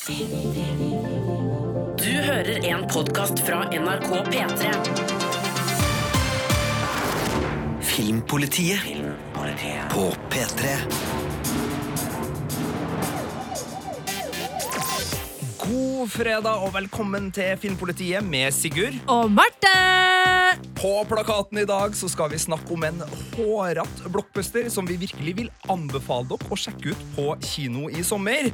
Du hører en podkast fra NRK P3. Filmpolitiet på P3. God fredag og velkommen til Filmpolitiet med Sigurd. Og Marte! På plakaten i dag så skal vi snakke om en hårete blockbuster som vi virkelig vil anbefale dere å sjekke ut på kino i sommer.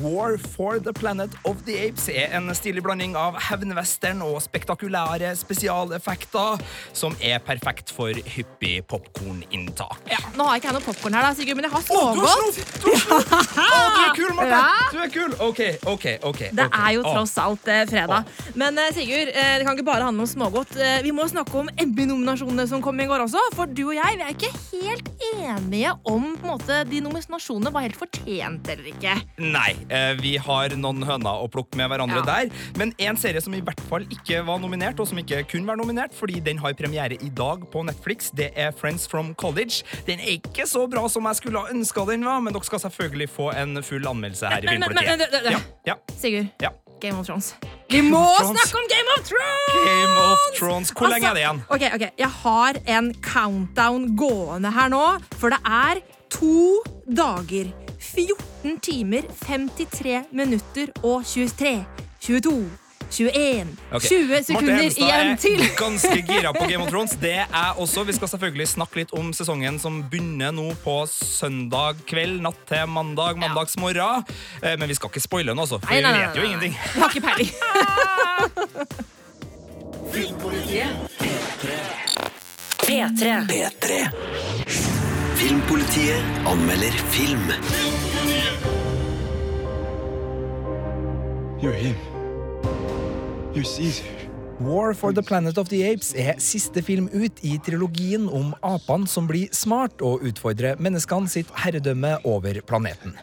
War for the Planet of the Apes er en stilig blanding av hevnwestern og spektakulære spesialeffekter som er perfekt for hyppig popkorninntak. Ja, nå har jeg ikke jeg noe popkorn her, da, Sigurd, men jeg har smågodt. Du! Du er kul, Marte! Ja. Du er kul! OK, OK. ok. Det ok. er jo tross alt eh, fredag. Men eh, Sigurd, eh, det kan ikke bare handle om smågodt. Vi må snakke om Emmy-nominasjonene som kom i går også. For du og jeg vi er ikke helt enige om på en måte, de nominasjonene var helt fortjent eller ikke. Nei, eh, vi har noen høner å plukke med hverandre Ja. der. Men en serie som i hvert fall ikke var nominert, og som ikke kunne være nominert, fordi den har premiere i dag på Netflix, det er Friends from College. Den er ikke så bra som jeg skulle ha ønska den var, men dere skal selvfølgelig få en full anmeldelse her i Men- men- men- men- Ja, ja, Sigurd, ja. Game of Thrones. Vi må snakke om Game of Thrones! Game of Thrones. Hvor lenge er det igjen? Ok, ok, Jeg har en countdown gående her nå, for det er to dager. 14 timer, 53 minutter og 23, 22, 21, Okay. 20 igjen sekunder Martin igjen er ganske gira på Game of Thrones. Det er jeg også. Vi skal selvfølgelig snakke litt om sesongen som begynner nå på søndag kveld, natt til mandag, mandagsmorgen. Eh, Men vi skal ikke spoile den, altså, for Nei, nei, vi nei, vet jo ingenting. Vi har ikke peiling. P3. P3. Filmpolitiet anmelder film. You're him. War for the Planet of the Apes er siste film ut i trilogien om apene som blir smart og utfordrer menneskene sitt herredømme over planeten.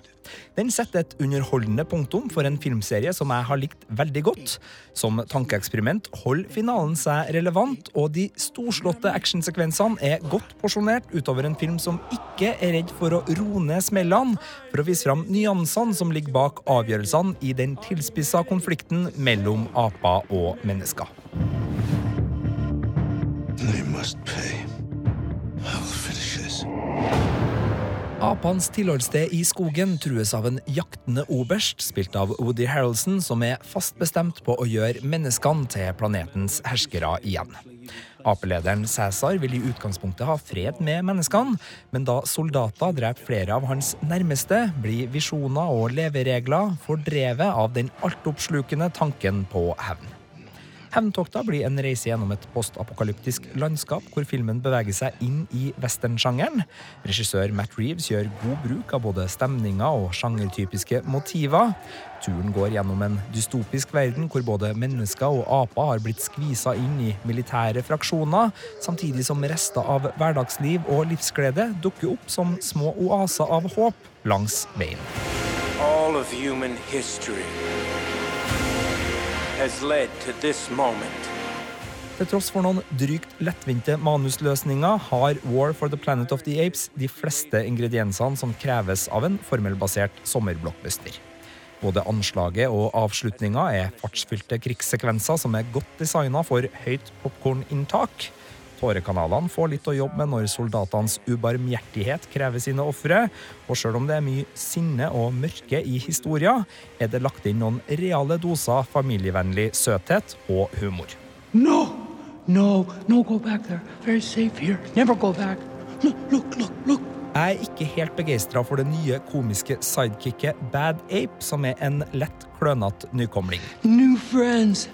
Den setter et underholdende punktum for en filmserie som jeg har likt veldig godt. Som tankeeksperiment holder finalen seg relevant, og de storslåtte actionsekvensene er godt porsjonert utover en film som ikke er redd for å roe ned smellene, for å vise fram nyansene som ligger bak avgjørelsene i den tilspissa konflikten mellom aper og mennesker. They must pay. Apenes tilholdssted i skogen trues av en jaktende oberst, spilt av Woody Harrelson, som er fast bestemt på å gjøre menneskene til planetens herskere igjen. Apelederen Cæsar vil i utgangspunktet ha fred med menneskene, men da soldater dreper flere av hans nærmeste, blir visjoner og leveregler fordrevet av den altoppslukende tanken på hevn. Hevntokta blir en reise gjennom et postapokalyptisk landskap hvor filmen beveger seg inn i westernsjangeren. Regissør Matt Reeves gjør god bruk av både stemninger og sjangertypiske motiver. Turen går gjennom en dystopisk verden hvor både mennesker og aper har blitt skvisa inn i militære fraksjoner, samtidig som rester av hverdagsliv og livsglede dukker opp som små oaser av håp langs veien. All of human history Til tross for noen drygt lettvinte manusløsninger har War for the Planet of the Apes de fleste ingrediensene som kreves av en formelbasert sommerblockbuster. Både anslaget og avslutninga er fartsfylte krigssekvenser som er godt designa for høyt popkorninntak. Tårekanalene får litt å jobbe med når soldatenes ubarmhjertighet krever sine ofre, og sjøl om det er mye sinne og mørke i historia, er det lagt inn noen reale doser familievennlig søthet og humor. No, no, no, go back there. Very safe here. Never go back. Look, look, look, look. Jeg er ikke helt begeistra for det nye komiske sidekicket Bad Ape, som er en lett klønete nykomling. New friends.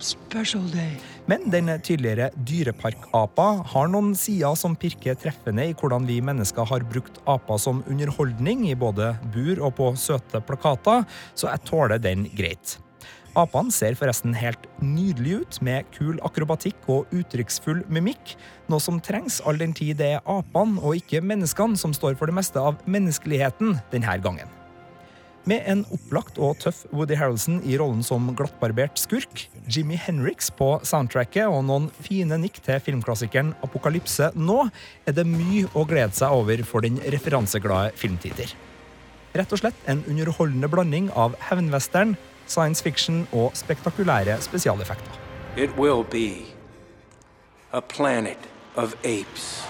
Special day. Men den tidligere dyreparkapa har noen sider som pirker treffende i hvordan vi mennesker har brukt aper som underholdning i både bur og på søte plakater, så jeg tåler den greit. Apene ser forresten helt nydelig ut, med kul akrobatikk og uttrykksfull mimikk, noe som trengs all den tid det er apene og ikke menneskene som står for det meste av menneskeligheten denne gangen. Med en opplagt og tøff Woody Harrelson i rollen som glattbarbert skurk, Jimmy Henriks på soundtracket og noen fine nikk til filmklassikeren Apokalypse nå, er det mye å glede seg over for den referanseglade filmtider. Rett og slett en underholdende blanding av hevnwestern, science fiction og spektakulære spesialeffekter. It will be a planet of apes.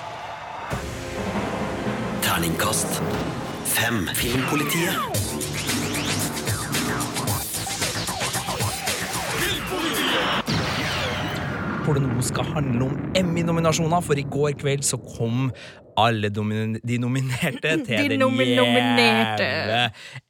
Terningkast fem. Filmpolitiet. Hvor det nå skal handle om Emmy-nominasjoner, for i går kveld så kom alle de nominerte til De den nomi-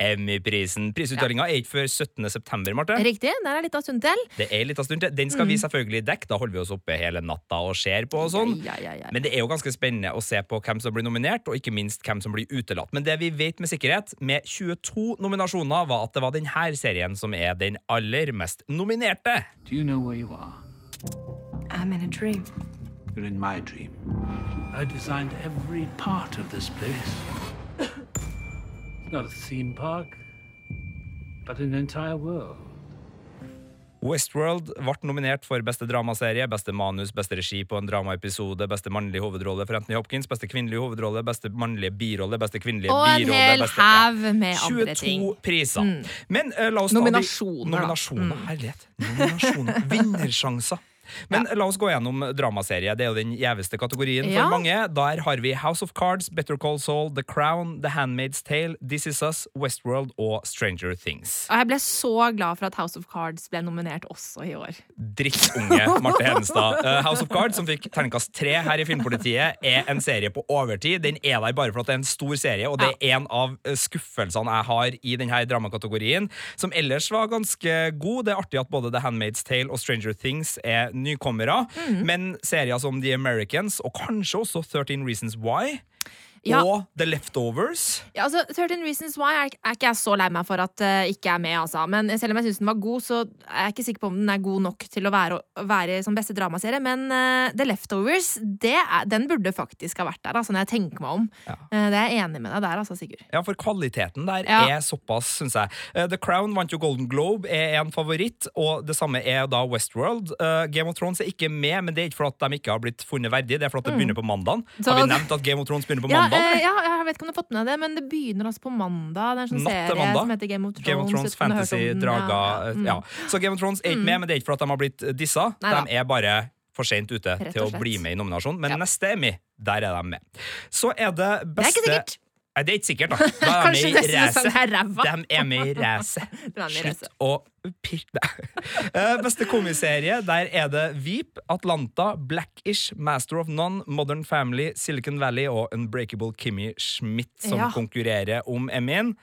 Emmy-prisen. Prisutdelinga er ikke før 17. september, Marte. Riktig. Der er litt av stund til. Det er litt av stund til. Den skal Mm. vi selvfølgelig dekke. Da holder vi oss oppe hele natta og ser på og sånn. Ja, ja, ja. Men det er jo ganske spennende å se på hvem som blir nominert, og ikke minst hvem som blir utelatt. Men det vi vet med sikkerhet, med 22 nominasjoner, var at det var denne serien som er den aller mest nominerte. Do you know where you are? I'm in a dream. You're in my dream. I designed every part of this place. It's not a theme park, but an entire world. Westworld ble nominert for beste dramaserie, beste manus, beste regi på en dramaepisode, beste mannlige hovedrolle for Anthony Hopkins, beste kvinnelige hovedrolle, beste mannlige birolle, beste kvinnelige Og en birolle hel haug med 22 andre ting. priser. Men uh, la oss ta de- Nominasjoner, da. Nominasjoner, herlighet. Nominasjoner. Vinnersjanser. Men la oss gå gjennom dramaserie. Det er jo den gjeveste kategorien Ja. for mange. Der har vi House of Cards, Better Call Saul, The Crown, The Handmaid's Tale, This Is Us, Westworld og Stranger Things. Og jeg ble så glad for at House of Cards ble nominert også i år. drittunge Marte Hedenstad. Uh, House of Cards, som fikk terningkast tre her i Filmpolitiet, er en serie på overtid. Den er der bare for at det er en stor serie, og det er en av uh, skuffelsene jeg har i denne dramakategorien, som ellers var ganske god. Det er artig at både The Handmaid's Tale og Stranger Things er nykommere, men serier som The Americans, og kanskje også 13 Reasons Why, Ja. og The Leftovers Ja, altså, 13 Reasons Why er, er ikke jeg så lei meg for at uh, ikke er med, altså. Men selv om jeg syns den var god, så er jeg ikke sikker på om den er god nok til å være, være som beste dramaserie. Men uh, The Leftovers, det er, den burde faktisk ha vært der, altså, når jeg tenker meg om. Ja. Uh, det er jeg enig med deg der, altså, Sigurd. Ja, for kvaliteten der Ja. er såpass, syns jeg. The Crown vant jo Golden Globe, er en favoritt, og det samme er da Westworld. Game of Thrones er ikke med, men det er ikke fordi de ikke har blitt funnet verdig, det er fordi at det begynner på mandag. Mm. Har vi nevnt at Game of Thrones begynner på Ja, mandag? eh, ja, jeg vet ikke om du har fått med det, men det begynner altså på mandag. Det er en sånn Natt til serie mandag. som heter Game of Thrones. Game of Thrones, Fantasy, Draga ja. eh, Mm. ja. Så Game of Thrones er ikke med, men det er ikke fordi at de har blitt dissa. Neida. De er bare for sent ute til å bli med i nominasjonen. Men Ja. neste Emmy, der er de med. Så er det Det er beste ikke sikkert. Nei, det er ikke sikkert, da. Da er Kanskje de med neste i er ræva. racet. De er med i racet. Slutt å pirke deg. Eh, Beste komiserie, der er det Veep, Atlanta, Blackish, Master of None, Modern Family, Silicon Valley og Unbreakable Kimmy Schmidt som Ja. konkurrerer om Emmyen.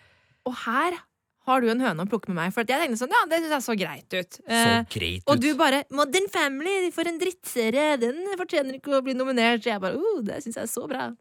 Og her har du en høne å plukke med meg, for jeg tenkte sånn, ja, det synes jeg så greit ut. Så greit ut. og du bare 'Modern Family, for en drittserie! Den fortjener ikke å bli nominert.' Så jeg bare 'oh, det syns jeg er så bra'.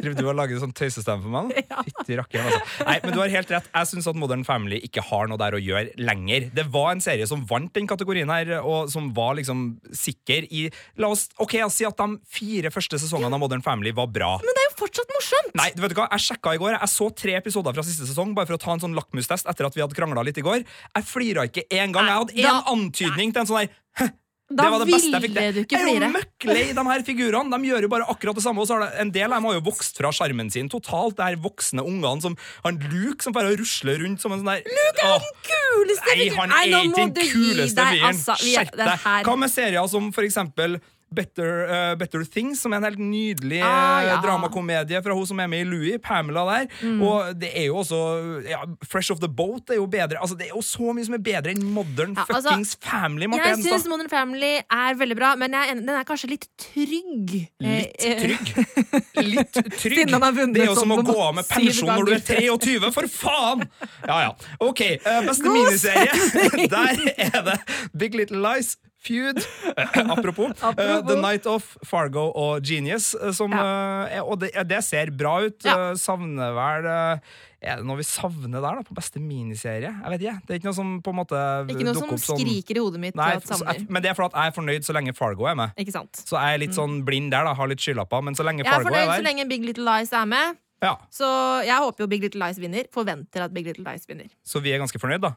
Driver du og lager sånn tøysestemme for meg? Ja. Fytti rakkeren, altså. Nei, men du har helt rett. Jeg syns at Modern Family ikke har noe der å gjøre lenger. Det var en serie som vant den kategorien her, og som var liksom sikker i La oss ok, jeg si at de fire første sesongene av Modern Family var bra. Men det er jo fortsatt morsomt! Nei, du vet du hva? Jeg sjekka i går. Jeg så tre episoder fra siste sesong bare for å ta en sånn lakmustest etter at vi hadde krangla litt i går. Jeg flira ikke én gang. Jeg hadde én antydning til en sånn der «Hæ, Da det var det beste jeg fikk det. til. du ikke Jeg er jo møkklei de her figurene. De gjør jo bare akkurat det samme. Og så har det, en del av dem har jo vokst fra sjarmen sin totalt. Det er voksne ungene som har en Luke som bare rusler rundt som en sånn der Luke er den kuleste Nei, han er ikke den kuleste fyren. altså. Er- Skjerp deg. Hva med serier som for eksempel Better, uh, Better Things, som er en helt nydelig Ah, eh, ja. Mm. dramakomedie fra hun som er med i Louis, Pamela der. Og det er jo også ja, Fresh of the Boat er jo bedre. Altså, det er jo så mye som er bedre enn Modern Ja, altså, fuckings Family. Martin, Jeg syns Modern Family er veldig bra, men jeg den er kanskje litt trygg. Litt Eh, eh, trygg. Litt trygg. Det er jo som å sånn gå av med pensjon når du er 23, for faen! Ja, ja. Ok, uh, beste God miniserie. Der er det Big Little Lies. Feud. Eh, apropos. eh, Apropos. The Night of Fargo og Genius. eh, Som, ja. er- og det, det ser bra ut. Ja. eh, Savner vel eh, Er det noe vi savner der, da? På beste miniserie? Jeg vet ikke. Det er ikke noe som på en måte Ikke noe som sånn skriker i hodet mitt. Nei, savner. men det er fordi jeg er fornøyd så lenge Fargo er med. Ikke sant? Så jeg er litt sånn blind der, da. Har litt skylapper. Men så lenge Jeg er fornøyd er så lenge Big Little Lies er med. ja, Så jeg håper jo Big Little Lies vinner. Forventer at Big Little Lies vinner. Så vi er ganske fornøyd, da.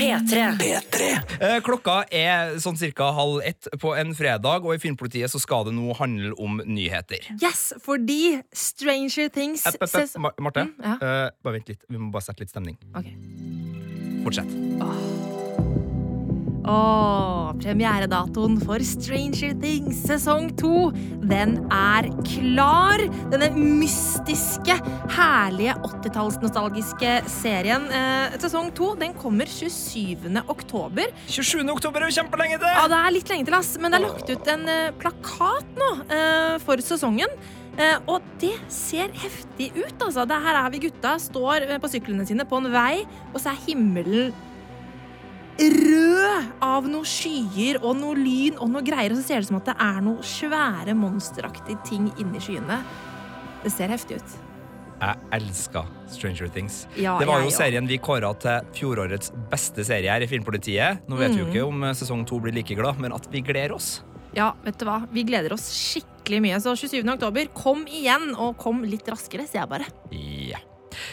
P3. P3. Eh, Klokka er sånn cirka halv ett på en fredag, og i Filmpolitiet så skal det nå handle om nyheter. Yes, fordi Stranger Things Epp, epp, epp. Marte, Mm, ja. uh, bare vent litt. Vi må bare sette litt stemning. Okay. Fortsett. Åh, premieredatoen for Stranger Things sesong to, den er klar. Denne mystiske, herlige 80-tallsnostalgiske serien. Eh, sesong to den kommer 27. oktober. 27. oktober er jo kjempelenge til! Ja, det er litt lenge til, ass, men det er lagt ut en eh, plakat nå eh, for sesongen. Eh, og det ser heftig ut, altså. Det her er vi gutta, står eh, på syklene sine på en vei, og så er himmelen rød av noen skyer og noe lyn og noe greier, og så ser det ut som at det er noen svære monsteraktige ting inni skyene. Det ser heftig ut. Jeg elsker Stranger Things. Ja, det var jo jeg ja. serien vi kåra til fjorårets beste serie her i Filmpolitiet. Nå vet vi jo Mm. ikke om eh, sesong to blir like glad, men at vi gleder oss. Ja, vet du hva? Vi gleder oss skikkelig mye. Så 27. oktober, kom igjen, og kom litt raskere, sier jeg bare. Ja.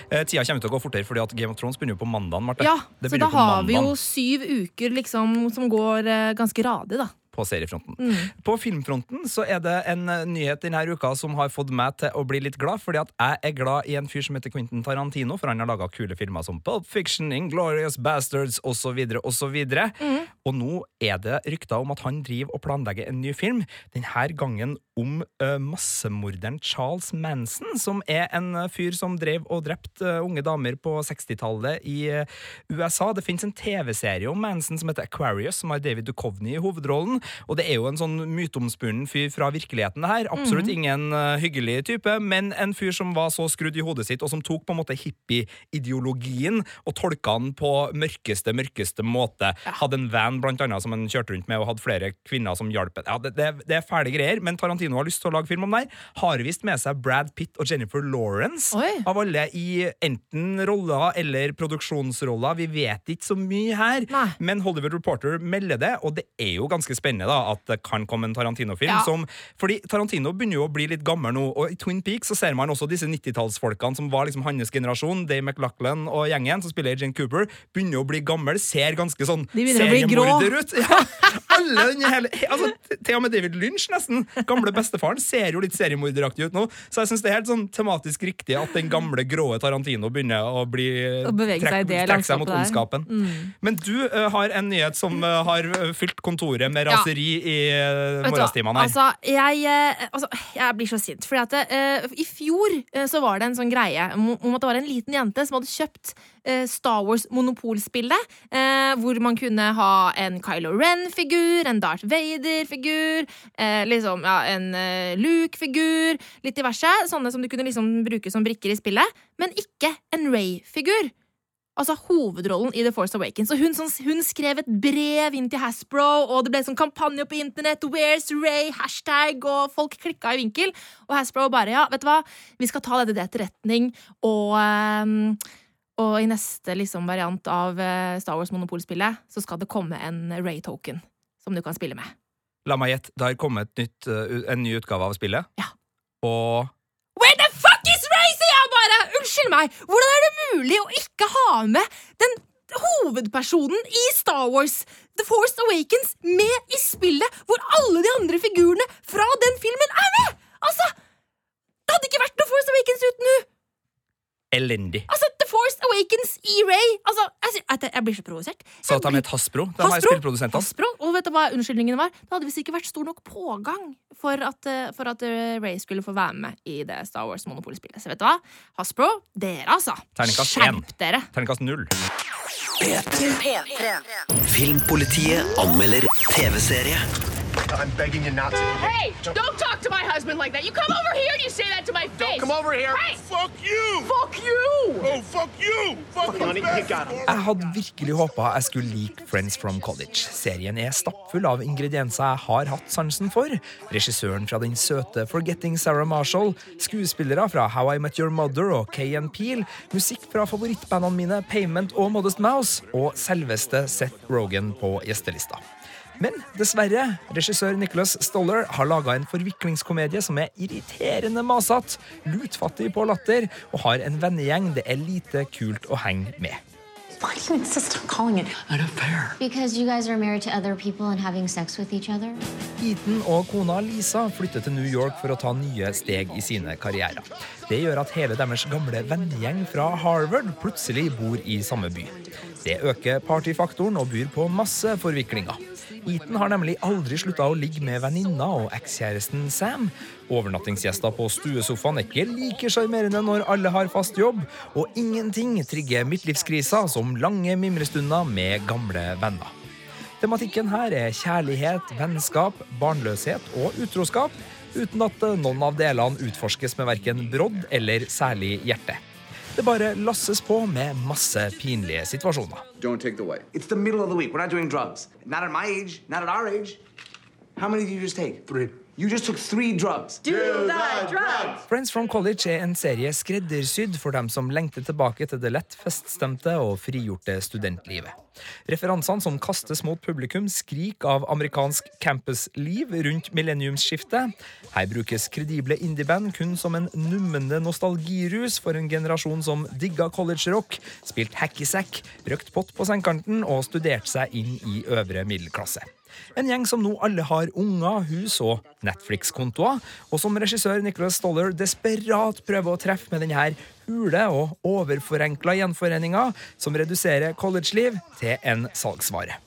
Eh, Tida kommer til å gå fortere, fordi at Game of Thrones begynner jo på mandag. Ja, så da har vi jo syv uker liksom som går eh, ganske radig, da. På seriefronten. Mm. På filmfronten så er det en eh, nyhet denne uka som har fått meg til å bli litt glad, fordi at jeg er glad i en fyr som heter Quentin Tarantino, for han har laga kule filmer som Pulp Fiction, Inglorious Bastards osv. osv. Mm. Og nå er det rykter om at han driver og planlegger en ny film, denne gangen om uh, massemorderen Charles Manson, som er en eh, fyr som drev og drepte uh, unge damer på 60-tallet i uh, USA. Det fins en TV-serie om Manson som heter Aquarius, som har David Duchovny i hovedrollen. Og det er jo en sånn myteomspunnen fyr fra virkeligheten, det her. Absolutt ingen eh, hyggelig type, men en fyr som var så skrudd i hodet sitt, og som tok på en måte hippie-ideologien og tolka den på mørkeste, mørkeste måte. Hadde en van blant annet som han kjørte rundt med, og hadde flere kvinner som hjalp. Ja, det, det, det er fæle greier, men Tarantino har lyst til å lage film om det her. Har visst med seg Brad Pitt og Jennifer Lawrence, Oi. av alle i enten roller eller produksjonsroller. Vi vet ikke så mye her, Nei. men Hollywood Reporter melder det, og det er jo ganske spennende da, at det kan komme en Tarantino-film. Ja. som Fordi Tarantino begynner jo å bli litt gammel nå, og i Twin Peaks så ser man også disse 90-tallsfolkene som var liksom hans generasjon, Dave McLachlan og gjengen, som spiller Agent Cooper, begynner å bli gammel, ser ganske sånn seriemorder ut. Ja, alle den hele, altså, til og med David Lynch, nesten, gamle bestefaren, ser jo litt seriemorderaktig ut nå, så jeg syns det er helt sånn tematisk riktig at den gamle, gråe Tarantino begynner å bli seg trekke seg mot ondskapen. Mm. Men du uh, har en nyhet som uh, har fylt kontoret med Ja. raseri i uh, morgenstimene her. Altså, jeg, altså, jeg blir så sint. Fordi at I fjor så var det en sånn greie om, at det var en liten jente som hadde kjøpt Star Wars monopolspillet. Eh, hvor man kunne ha en Kylo Ren-figur, en Darth Vader-figur, eh, liksom, ja, en eh, Luke-figur, litt diverse. Sånne som du kunne liksom bruke som brikker i spillet. Men ikke en Ray-figur. Altså hovedrollen i The Force Awakens. Og hun, hun skrev et brev inn til Hasbro, og det ble sånn kampanje på internett. Where's Ray? Hashtag, og folk klikka i vinkel. Og Hasbro bare ja, vet du hva, vi skal ta dette til etterretning, og um og i neste liksom, variant av eh, Star Wars Monopolspillet så skal det komme en Ray-token som du kan spille med. La meg gjette, det har kommet nytt, eh, en ny utgave av spillet. Ja. Og Where the fuck is Ray, sier jeg bare! Unnskyld meg! Hvordan er det mulig å ikke ha med den hovedpersonen i Star Wars The Force Awakens med i spillet, hvor alle de andre figurene fra den filmen er med?! Altså, det hadde ikke vært noe Force Awakens uten hun! Elendig. Altså, The Force Awakens i Ray! Altså, jeg, jeg, jeg blir så provosert. Sa at han het Hasbro. De har Hasbro, spillprodusenter. Hasbro, og vet du hva unnskyldningen var? Det hadde visst ikke vært stor nok pågang for at, eh, for at eh, Ray skulle få være med i det Star Wars monopolspillet. Så vet du hva? Hasbro, dere altså. Terningkast. Skjerp dere. Terningkast null. P3. Filmpolitiet anmelder TV-serie. I'm begging you not to. Hey, don't talk to my husband like that. You come over here and you say that to my face. Come over here. Hey, Fuck you. fuck you. Oh, fuck you. Fuck Honey, you got him. Jeg hadde virkelig håpa jeg skulle like Friends from College. Serien er stappfull av ingredienser jeg har hatt sansen for. Regissøren fra den søte Forgetting Sarah Marshall, skuespillere fra How I Met Your Mother og Kay and Peel, musikk fra favorittbandene mine Payment og Modest Mouse, og selveste Seth Rogan på gjestelista. Men dessverre, regissør Nicholas Stoller har laga en forviklingskomedie som er irriterende masete, lutfattig på latter og har en vennegjeng det er lite kult å henge med. Why do you insist on calling it an affair? Because you guys are married to other people and having sex with each other? Ethan og kona Lisa flytter til New York for å ta nye steg i sine karrierer. Det gjør at hele deres gamle vennegjeng fra Harvard plutselig bor i samme by. Det øker partyfaktoren og byr på masse forviklinger. Ethan har nemlig aldri slutta å ligge med venninna og ekskjæresten Sam. Overnattingsgjester på stuesofaen er ikke like sjarmerende når alle har fast jobb, og ingenting trigger midtlivskrisa som lange mimrestunder med gamle venner. Tematikken her er kjærlighet, vennskap, barnløshet og utroskap, uten at noen av delene utforskes med verken brodd eller særlig hjerte. Det bare lasses på med masse pinlige situasjoner. Don't take the way. It's the middle of the week. We're not doing drugs. Not at my age. Not at our age. How many did you just take? Three. You just took three drugs. Do that drugs! Friends from College er en serie skreddersydd for dem som lengter tilbake til det lett feststemte og frigjorte studentlivet. Referansene som kastes mot publikum, skriker av amerikansk campusliv rundt millenniumsskiftet. Her brukes kredible indieband kun som en nummende nostalgirus for en generasjon som digga college-rock, spilt hacky-sack, røkt pott på sengekanten og studert seg inn i øvre middelklasse. En gjeng som nå alle har unger, hus og Netflix-kontoer, og som regissør Nicholas Stoller desperat prøver å treffe med denne hule og overforenkla gjenforeninga som reduserer college-liv til en salgsvare.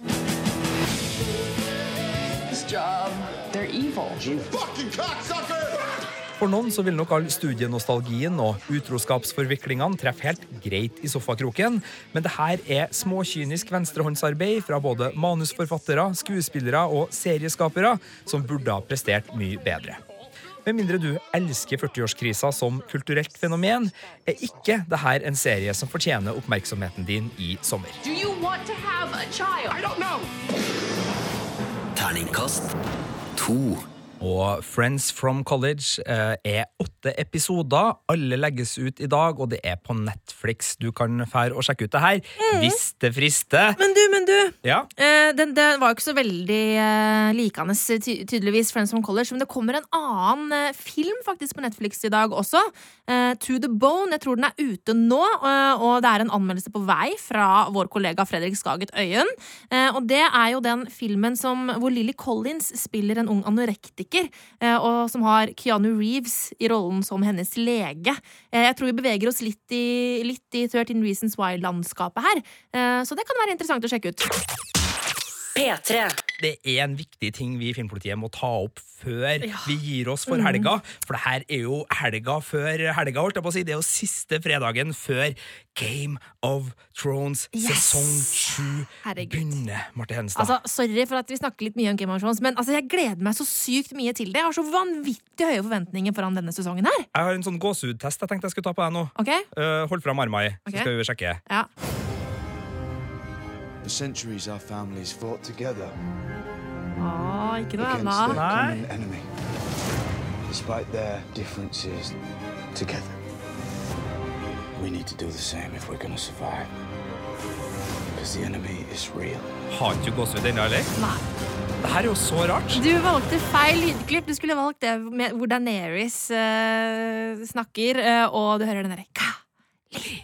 This job, they're evil. You fucking cocksucker! For noen så vil nok all studienostalgien og utroskapsforviklingene treffe helt greit i sofakroken, men det her er småkynisk venstrehåndsarbeid fra både manusforfattere, skuespillere og serieskapere som burde ha prestert mye bedre. Med mindre du elsker 40-årskrisa som kulturelt fenomen, er ikke dette en serie som fortjener oppmerksomheten din i sommer. Terningkast to. Og Friends from College eh, er åtte episoder. Alle legges ut i dag, og det er på Netflix. Du kan fære og sjekke ut det her hvis det frister. Men du, men du. Ja, Eh, den, den var jo ikke så veldig eh, likende, tydeligvis, Friends from College. Men det kommer en annen film faktisk på Netflix i dag også. To the Bone. Jeg tror den er ute nå. og det er en anmeldelse på vei fra vår kollega Fredrik Skaget Øyen. Og det er jo den filmen som, hvor Lily Collins spiller en ung anorektiker. Eh, og som har Keanu Reeves i rollen som hennes lege. Eh, jeg tror vi beveger oss litt i, litt i 13 Reasons Why-landskapet her. Eh, så det kan være interessant å sjekke ut. P3. det er en viktig ting vi i Filmpolitiet må ta opp før vi gir oss for helga. For det her er jo helga før helga, holdt jeg på å si. Det er jo siste fredagen før Game of Thrones Yes! sesong sju Herregud. begynner, Marte Henstad. Altså, sorry for at vi snakker litt mye om Game of Thrones, men altså, jeg gleder meg så sykt mye til det. Jeg har så vanvittig høye forventninger foran denne sesongen her. jeg har en sånn gåsehudtest jeg tenkte jeg skulle ta på deg nå. Okay. Uh, hold fram arma i, Ok. så skal vi sjekke. Ja. For centuries, our families fought together Åh, ikke noe against annet. Nei. common enemy. Despite their differences, together. We need to do the same if we're going to survive. Because the enemy is real. Har ikke du gåsehud ennå, eller? Nei. Det her er jo så rart. Du valgte feil lydklipp. Du skulle valgt det med, hvor Daenerys uh, snakker, uh, og du hører den derre Ka, li,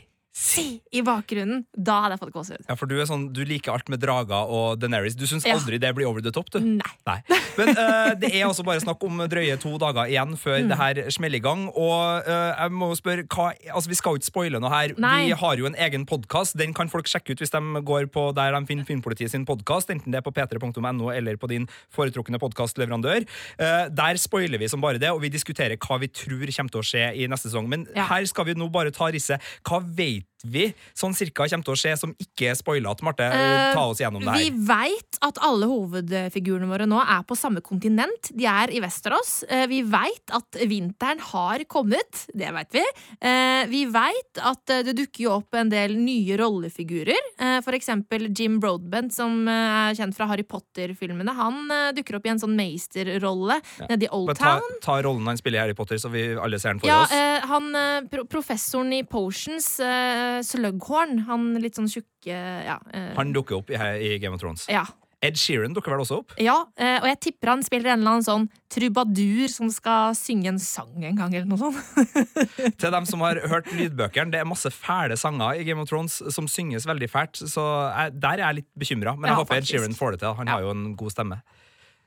si i bakgrunnen. Da hadde jeg fått gåsehud. Ja, for du, er sånn, du liker alt med drager og Daenerys. Du syns Ja. aldri det blir over the top, du? Nei. Nei. Men uh, det er altså bare snakk om drøye to dager igjen før Mm. det her smeller i gang. Og uh, jeg må spørre, hva, altså Vi skal jo ikke spoile noe her. Nei. Vi har jo en egen podkast. Den kan folk sjekke ut hvis de går på der de finner Filmpolitiet sin podkast, enten det er på p3.no eller på din foretrukne podkastleverandør. Uh, der spoiler vi som bare det, og vi diskuterer hva vi tror kommer til å skje i neste sesong. Men Ja. her skal vi nå bare ta risset. Hva vet vi sånn cirka kommer til å skje som ikke er spoilete? Marte, uh, ta oss gjennom det her. Vi veit at alle hovedfigurene våre nå er på samme kontinent. De er i Vesterås. Uh, Vi veit at vinteren har kommet. Det veit vi. Uh, Vi veit at eh, det dukker jo opp en del nye rollefigurer. Eh, For eksempel Jim Broadbent, som eh, er kjent fra Harry Potter-filmene. Han eh, dukker opp i en sånn meisterrolle nede i Old Town. ta, ta rollen han spiller i Harry Potter, så vi alle ser den for Ja, oss. eh, han eh, professoren i Potions, eh, Slughorn, han litt sånn tjukke ja, eh, Han dukker opp i, i Game of Thrones. ja. Ed Sheeran dukker vel også opp? Ja, eh, og jeg tipper han spiller en eller annen sånn trubadur som skal synge en sang en gang, eller noe sånt. Til dem som har hørt lydbøkene, det er masse fæle sanger i Game of Thrones som synges veldig fælt, så jeg, der er jeg litt bekymra. Men jeg Ja, håper Ed. Sheeran får det til. Han har jo en god stemme.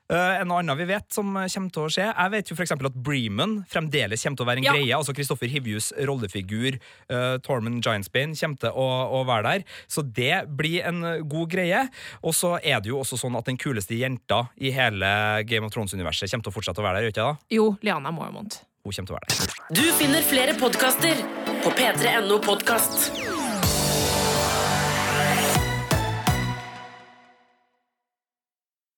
Uh, en annen vi vet som kommer til å skje Jeg vet jo for eksempel at Bremen fremdeles kommer til å være en Ja. greie. Altså Kristoffer Hivjus rollefigur, uh, Tormund Giantsbane, kommer til å, å være der. Så det blir en god greie. Og så er det jo også sånn at den kuleste jenta i hele Game of Thrones-universet kommer til å fortsette å være der. gjør ikke det da? Jo, Liana Mormont. Hun kommer til å være der. Du finner flere podkaster på p3.no podkast.